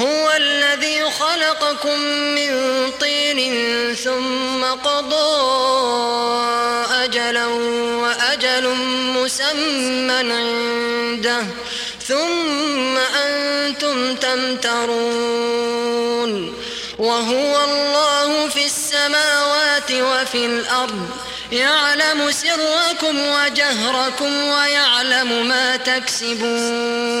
هو الذي خلقكم من طين ثم قضى أجلا وأجل مسمى عنده ثم أنتم تمترون وهو الله في السماوات وفي الأرض يعلم سركم وجهركم ويعلم ما تكسبون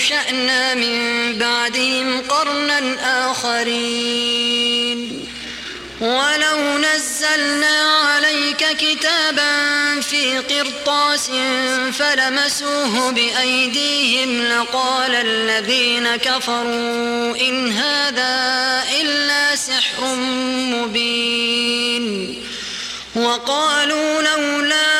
وأنشأنا من بعدهم قرنا آخرين. ولو نزلنا عليك كتابا في قرطاس فلمسوه بأيديهم لقال الذين كفروا إن هذا إلا سحر مبين. وقالوا لولا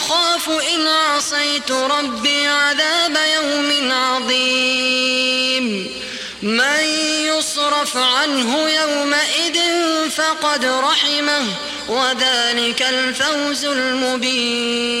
أخاف إن عصيت ربي عذاب يوم عظيم. من يصرف عنه يومئذ فقد رحمه وذلك الفوز المبين.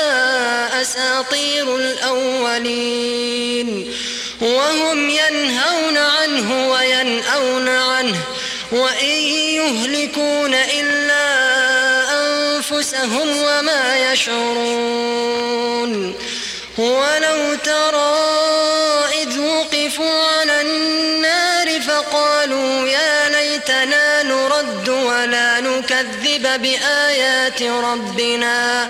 أساطير الأولين. وهم ينهون عنه وينأون عنه وإن يهلكون إلا أنفسهم وما يشعرون. ولو ترى إذ وقفوا على النار فقالوا يا ليتنا نرد ولا نكذب بآيات ربنا.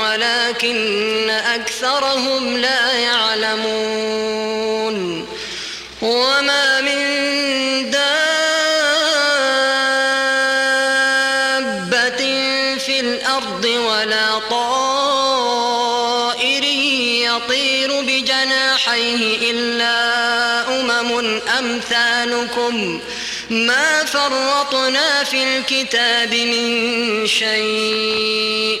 ولكن أكثرهم لا يعلمون. وما من دابة في الأرض ولا طائر يطير بجناحيه إلا أمم أمثالكم. ما فرطنا في الكتاب من شيء.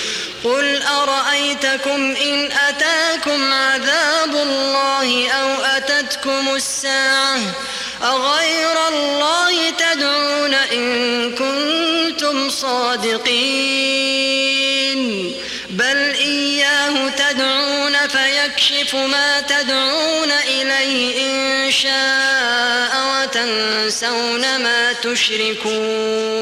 قل أرأيتكم إن أتاكم عذاب الله أو أتتكم الساعة أغير الله تدعون إن كنتم صادقين بل إياه تدعون فيكشف ما تدعون إليه إن شاء وتنسون ما تشركون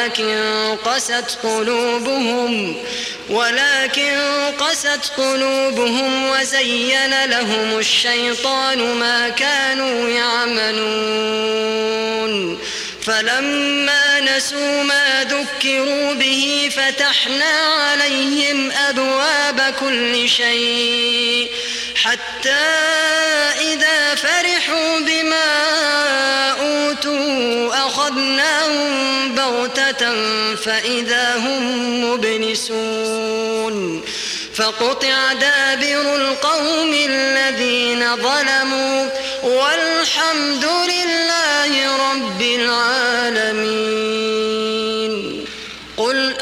ولكن قست قلوبهم ولكن قست قلوبهم وزين لهم الشيطان ما كانوا يعملون. فلما نسوا ما ذكروا به فتحنا عليهم أبواب كل شيء حتى إذا فرحوا بما أخذناهم بغتة فإذا هم مبلسون فقطع دابر القوم الذين ظلموا والحمد لله رب العالمين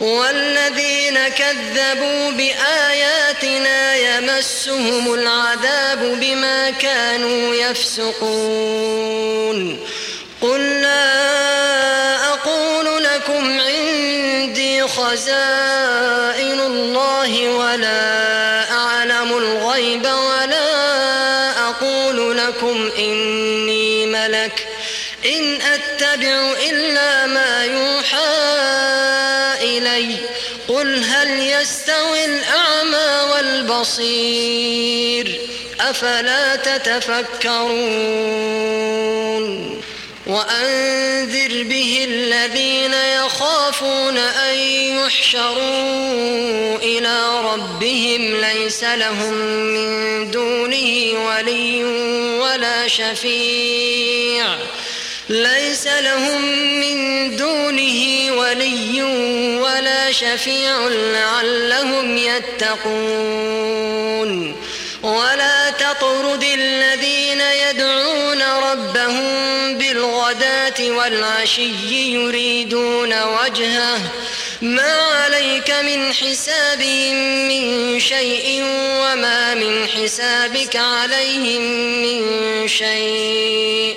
والذين كذبوا بآياتنا يمسهم العذاب بما كانوا يفسقون. قل لا أقول لكم عندي خزائن الله ولا أعلم الغيب ولا أقول لكم إني ملك. إن أتبع إلا ما يوحى إلي قل هل يستوي الأعمى والبصير أفلا تتفكرون وأنذر به الذين يخافون أن يحشروا إلى ربهم ليس لهم من دونه ولي ولا شفيع ليس لهم من دونه ولي ولا شفيع لعلهم يتقون. ولا تطرد الذين يدعون ربهم بالغداة والعشي يريدون وجهه. ما عليك من حسابهم من شيء وما من حسابك عليهم من شيء.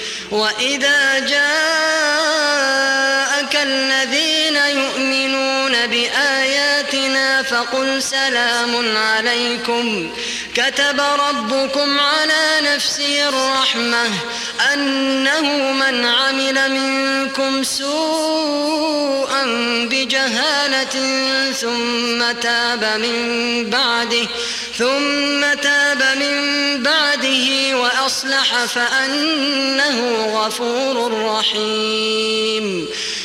وإذا جاءك الذين فقل سلام عليكم. كتب ربكم على نفسه الرحمة أنه من عمل منكم سوءا بجهالة ثم تاب من بعده ثم تاب من بعده وأصلح فأنه غفور رحيم.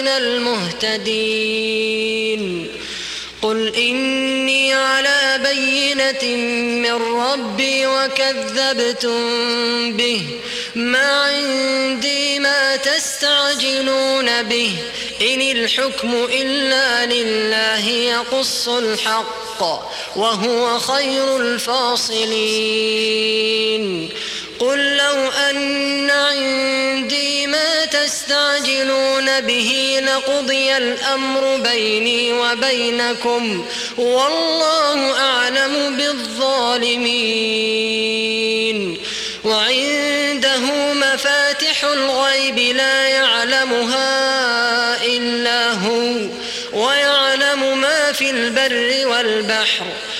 من المهتدين. قل إني على بينة من ربي وكذبتم به. ما عندي ما تستعجلون به. إن الحكم إلا لله يقص الحق وهو خير الفاصلين. قل لو أن عندي ما تستعجلون به لقضي الأمر بيني وبينكم. والله أعلم بالظالمين. وعنده مفاتح الغيب لا يعلمها إلا هو ويعلم ما في البر والبحر.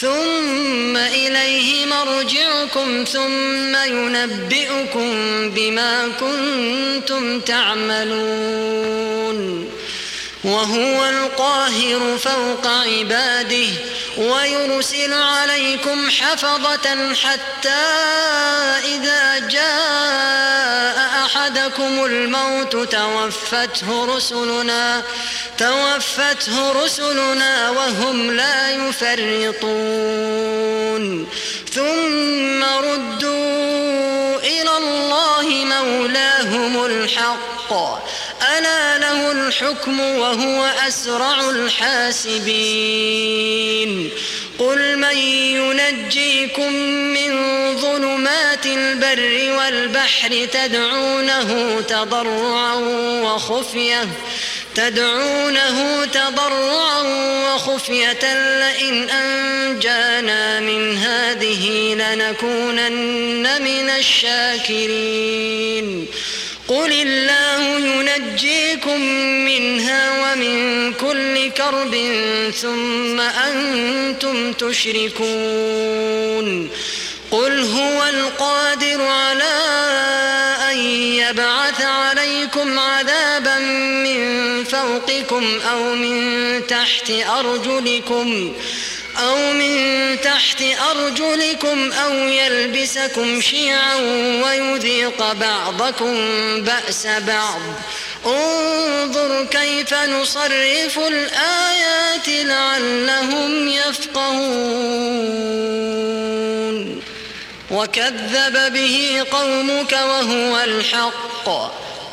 ثم إليه مرجعكم ثم ينبئكم بما كنتم تعملون. وهو القاهر فوق عباده ويرسل عليكم حفظة حتى إذا جاء أحدكم الموت توفته رسلنا توفته رسلنا وهم لا يفرطون. ثم ردوا إلى الله مولاهم الحق. ألا له الحكم وهو أسرع الحاسبين. قل من ينجيكم من ظلمات البر والبحر تدعونه تضرعا وخفية. تدعونه تضرعا وخفية لئن أنجانا من هذه لنكونن من الشاكرين. قل الله ينجيكم منها ومن كل كرب ثم أنتم تشركون. قل هو القادر على أن يبعث عليكم عذابا من فوقكم أو من تحت أرجلكم أو من تحت أرجلكم أو يلبسكم شيعا ويذيق بعضكم بأس بعض. انظر كيف نصرف الآيات لعلهم يفقهون. وكذب به قومك وهو الحق.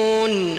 يعلمون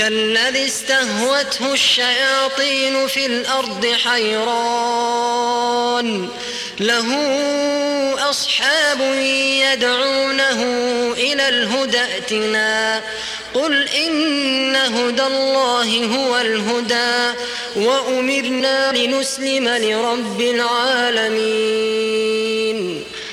كالذي استهوته الشياطين في الأرض حيران. له أصحاب يدعونه إلى الهدى ائتنا. قل إن هدى الله هو الهدى. وأمرنا لنسلم لرب العالمين.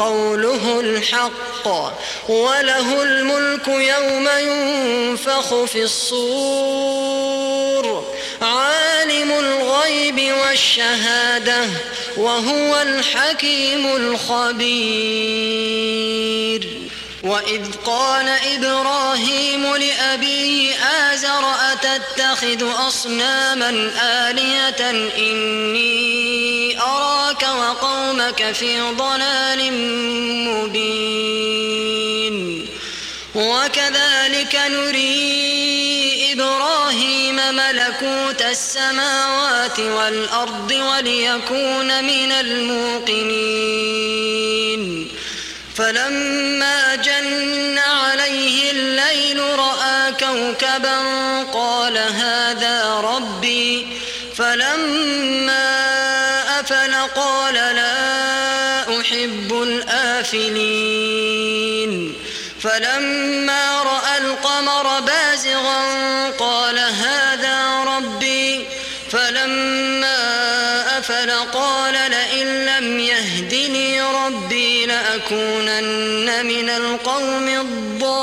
قوله الحق وله الملك يوم ينفخ في الصور عالم الغيب والشهادة وهو الحكيم الخبير. وإذ قال إبراهيم لأبيه آزر أتتخذ أصناما آلهة إني أراك وقومك في ضلال مبين. وكذلك نري إبراهيم ملكوت السماوات والأرض وليكون من الموقنين. فلما جن عليه الليل رأى كوكبا قال هذا ربي. فلما أفل قال لا أحب الآفلين. فلما لأكونن من القوم الضالين.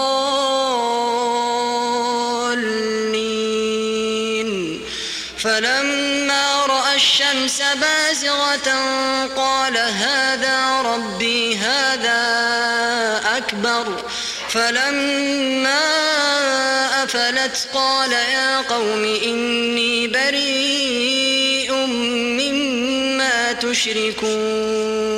فلما رأى الشمس بازغة قال هذا ربي هذا أكبر. فلما أفلت قال يا قوم إني بريء مما تشركون.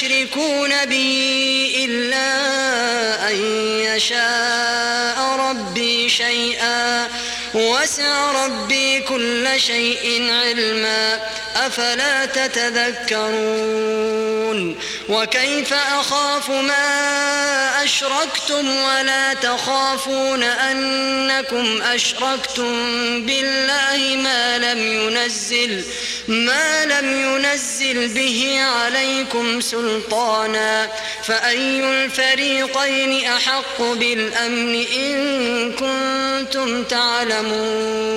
ما تشركون به إلا أن يشاء ربي شيئا وسع ربي كل شيء علما أفلا تتذكرون وكيف أخاف ما أشركتم ولا تخافون أنكم أشركتم بالله ما لم ينزل ما لم ينزل به عليكم سلطانا فأي الفريقين أحق بالأمن إن كنتم تعلمون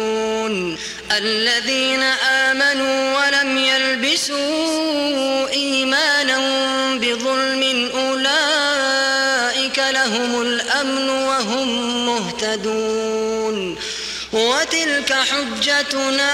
الذين آمنوا ولم يلبسوا إيمانهم بظلم أولئك لهم الأمن وهم مهتدون وتلك حجتنا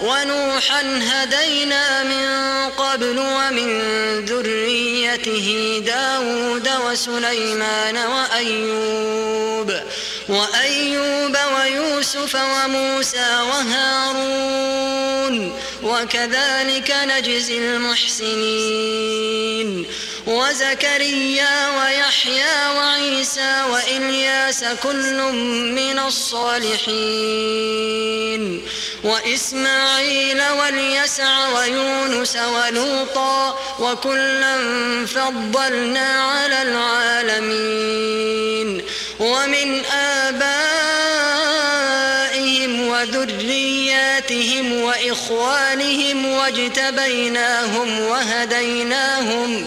ونوحا هدينا من قبل ومن ذريته داود وسليمان وأيوب وأيوب ويوسف وموسى وهارون وكذلك نجزي المحسنين وزكريا ويحيى وعيسى وإلياس كل من الصالحين وإسماعيل واليسع ويونس ولوطا وكلا فضلنا على العالمين ومن آبائهم وذرياتهم وإخوانهم واجتبيناهم وهديناهم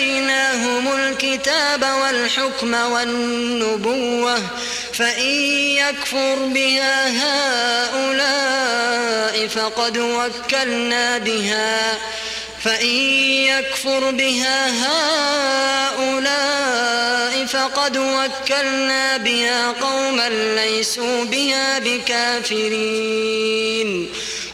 آتيناهم الكتاب والحكم والنبوة فإن يكفر بها هؤلاء فقد وكلنا بها. فإن يكفر بها هؤلاء فقد وكلنا بها قوما ليسوا بها بكافرين.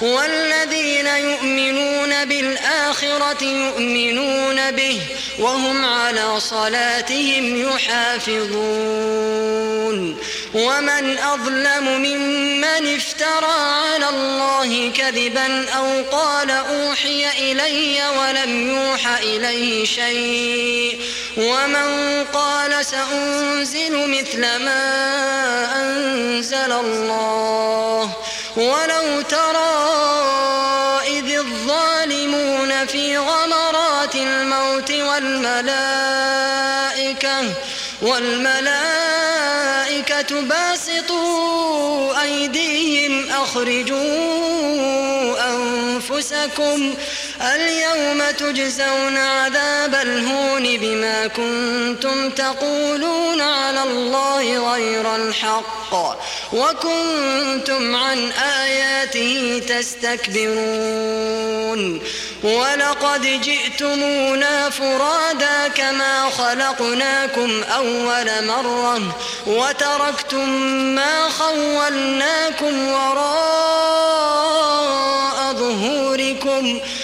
والذين يؤمنون بالآخرة يؤمنون به وهم على صلاتهم يحافظون ومن أظلم ممن افترى على الله كذبا أو قال أوحي إلي ولم يوح إليه شيء ومن قال سأنزل مثل ما أنزل الله ولو ترى إذ الظالمون في غمرات الموت والملائكة والملائكة باسطوا أيديهم أخرجوا أنفسكم اليوم تجزون عذاب الهون بما كنتم تقولون على الله غير الحق وكنتم عن آياته تستكبرون ولقد جئتمونا فرادا كما خلقناكم أول مرة وتركتم ما خولناكم وراء ظهوركم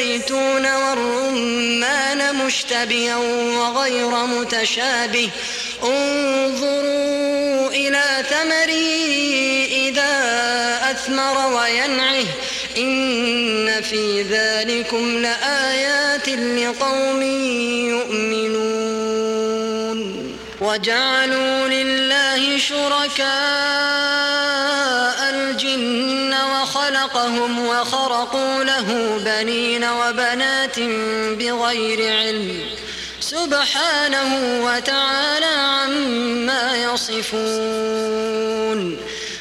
والزيتون والرمان مشتبها وغير متشابه. انظروا إلى ثمره إذا أثمر وينعه. إن في ذلكم لآيات لقوم يؤمنون. وجعلوا لله شركاء وخلقهم وخرقوا له بنين وبنات بغير علم. سبحانه وتعالى عما يصفون.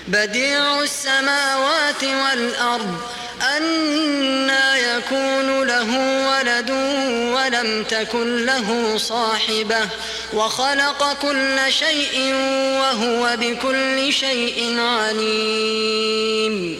بديع السماوات والأرض أنا يكون له ولد ولم تكن له صاحبة. وخلق كل شيء وهو بكل شيء عليم.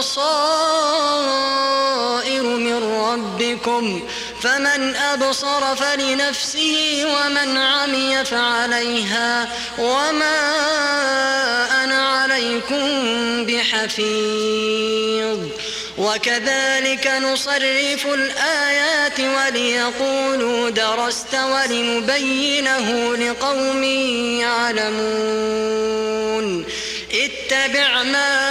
بصائر من ربكم فمن أبصر فلنفسه ومن عمي فعليها وما أنا عليكم بحفيظ وكذلك نصرف الآيات وليقولوا درست ولنبينه لقوم يعلمون اتبع ما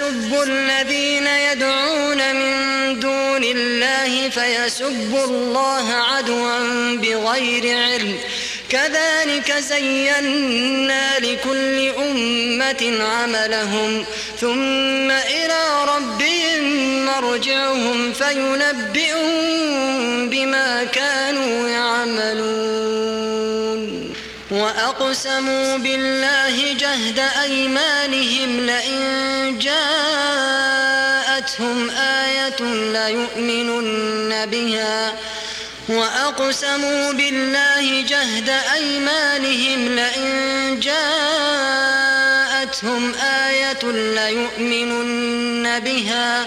ولا تسبوا الذين يدعون من دون الله فيسبوا الله عدوا بغير علم. كذلك زينا لكل أمة عملهم. ثم إلى ربهم مرجعهم فينبئهم بما كانوا يعملون. وأقسموا بالله جهد أيمانهم لئن جاءتهم آية ليؤمنن بها. وأقسموا بالله جهد أيمانهم لئن جاءتهم آية ليؤمنن بها.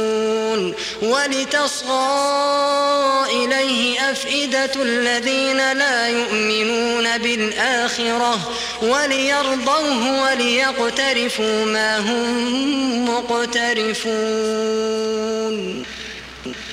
ولتصغى إليه أفئدة الذين لا يؤمنون بالآخرة وليرضوه وليقترفوا ما هم مقترفون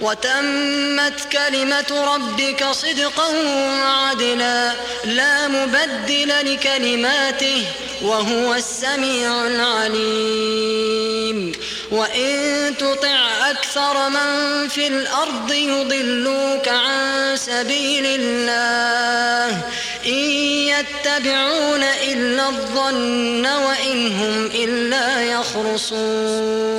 وتمت كلمة ربك صدقا وعدلا لا مبدل لكلماته وهو السميع العليم. وإن تطع أكثر من في الأرض يضلوك عن سبيل الله. إن يتبعون إلا الظن وإن هم إلا يخرصون.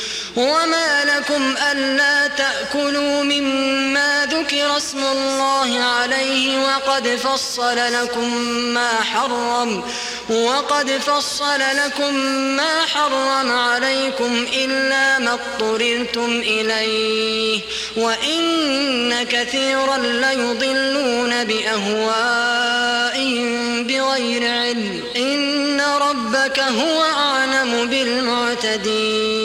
وما لكم ألا تأكلوا مما ذكر اسم الله عليه وقد فصل لكم ما حرم وقد فصل لكم ما حرم عليكم إلا ما اضطررتم إليه وإن كثيرا ليضلون بأهوائهم بغير علم إن ربك هو أعلم بالمعتدين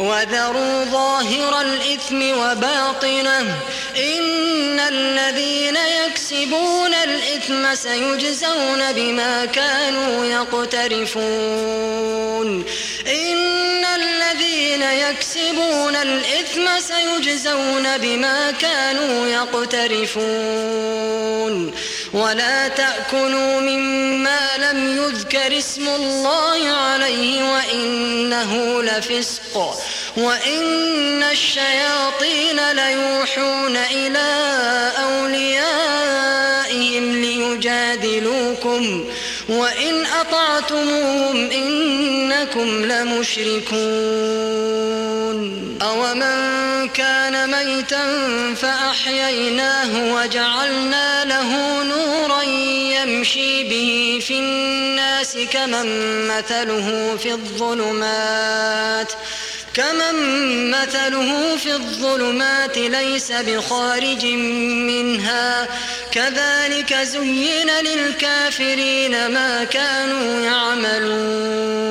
وذروا ظاهر الإثم وباطنه إن الذين يكسبون الإثم سيجزون بما كانوا يقترفون إن الذين يكسبون الإثم سيجزون بما كانوا يقترفون ولا تأكلوا مما لم يذكر اسم الله عليه وإنه لفسق وإن الشياطين ليوحون إلى أوليائهم ليجادلوكم وإن أطعتموهم إنكم لمشركون أومن كان ميتا فأحييناه وجعلنا له نورا يمشي به في الناس كمن مثله في الظلمات كمن مثله في الظلمات ليس بخارج منها. كذلك زين للكافرين ما كانوا يعملون.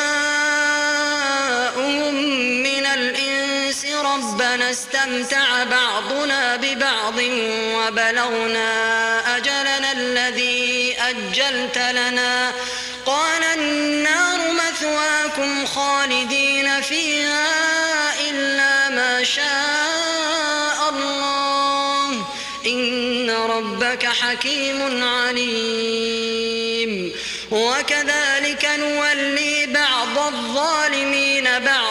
ربنا استمتع بعضنا ببعض وبلغنا أجلنا الذي أجلت لنا. قال النار مثواكم خالدين فيها إلا ما شاء الله. إن ربك حكيم عليم. وكذلك نولي بعض الظالمين بعضا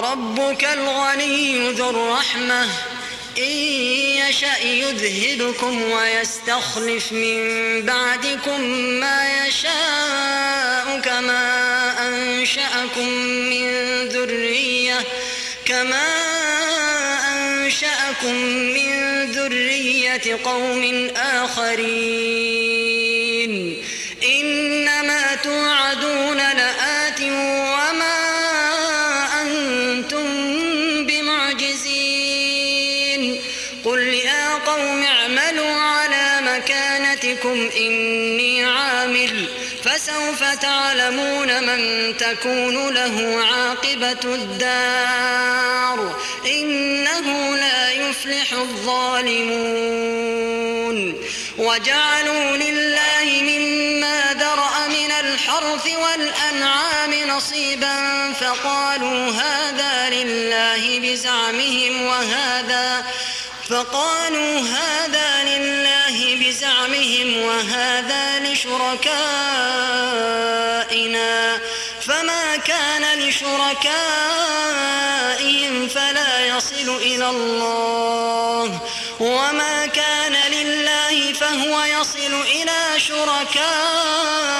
وربك الغني ذو الرحمة. إن يشأ يذهبكم ويستخلف من بعدكم ما يشاء كما أنشأكم من ذرية كما أنشأكم من ذرية قوم آخرين. تعلمون من تكون له عاقبة الدار إنه لا يفلح الظالمون. وجعلوا لله مما ذرأ من الحرث والأنعام نصيبا فقالوا هذا لله بزعمهم وهذا فقالوا هذا لله بزعمهم وهذا لشركائنا فما كان لشركائهم فلا يصل إلى الله وما كان لله فهو يصل إلى شركائهم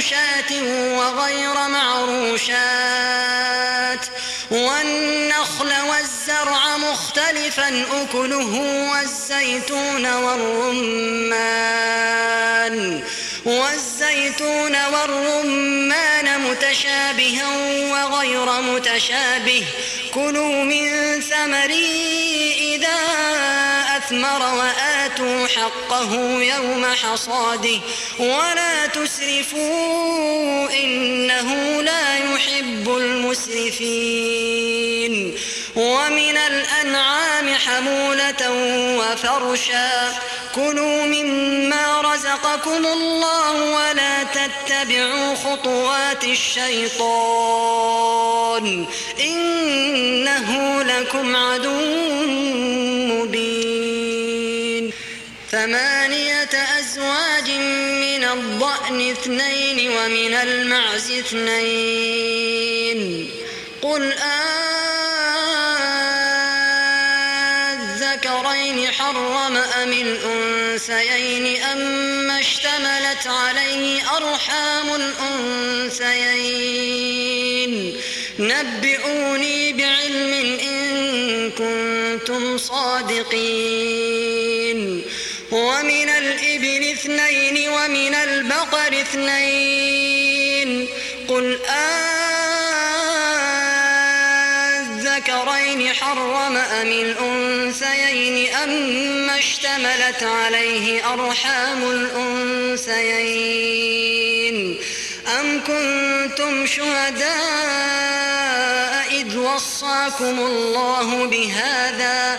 معروشات وغير معروشات والنخل والزرع مختلفا أكله والزيتون والرمان. والزيتون والرمان متشابها وغير متشابه. كلوا من ثمره إذا أثمر وآتوا حقه يوم حصاده ولا تسرفوا إنه لا يحب المسرفين ومن الأنعام حمولة وفرشا كلوا مما رزقكم الله ولا تتبعوا خطوات الشيطان إنه لكم عدو مبين ثمانية أزواج من الضأن اثنين ومن المعز اثنين. قل الذكرين حرم أم الأنثيين أما اشتملت عليه أرحام الأنثيين. نبئوني بعلم إن كنتم صادقين. ومن الإبل اثنين ومن البقر اثنين قل الذكرين حرم أم الأنثيين أما اشتملت عليه أرحام الأنثيين أم كنتم شهداء إذ وصاكم الله بهذا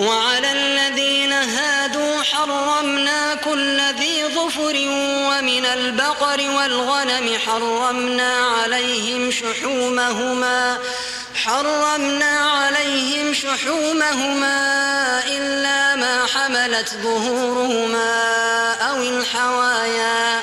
وعلى الذين هادوا حرمنا كل ذي ظفر ومن البقر والغنم حرمنا عليهم شحومهما حرمنا عليهم شحومهما إلا ما حملت ظهورهما أو الحوايا.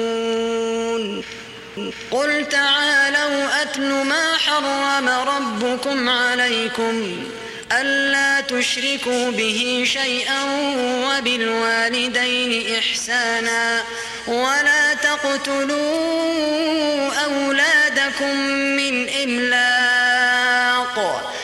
أتل ما حرم ربكم عليكم ألا تشركوا به شيئا وبالوالدين إحسانا ولا تقتلوا أولادكم من إملاق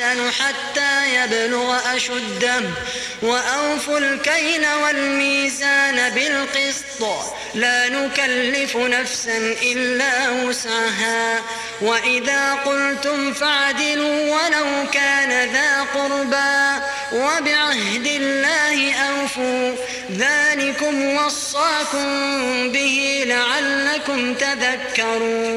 أحسن حتى يبلغ أشده. وأوفوا الكيل والميزان بالقسط. لا نكلف نفسا إلا وسعها. وإذا قلتم فاعدلوا ولو كان ذا قربى. وبعهد الله أوفوا. ذلكم وصاكم به لعلكم تذكرون.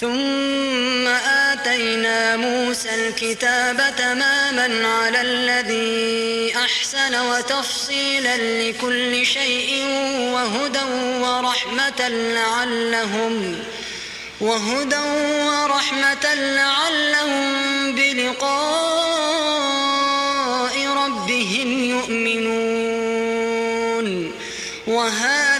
ثم آتينا موسى الكتاب تماما على الذي أحسن وتفصيلا لكل شيء وهدى ورحمة لعلهم وهدى ورحمة لعلهم بلقاء ربهم يؤمنون. وهذا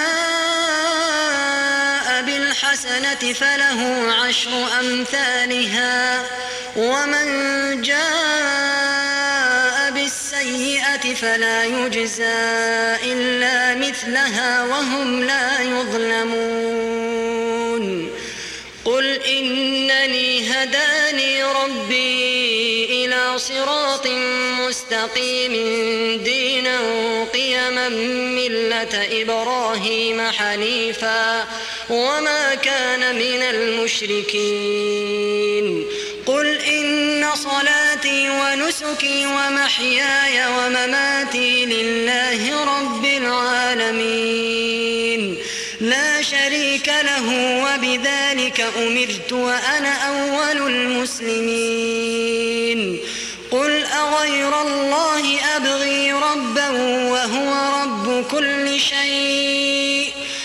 بالحسنة فله عشر أمثالها. ومن جاء بالسيئة فلا يجزى إلا مثلها وهم لا يظلمون. قل إنني هداني ربي إلى صراط مستقيم دينا قيما ملة إبراهيم حنيفا. وما كان من المشركين. قل إن صلاتي ونسكي ومحياي ومماتي لله رب العالمين. لا شريك له وبذلك أمرت وأنا أول المسلمين. قل أغير الله أبغي ربا وهو رب كل شيء.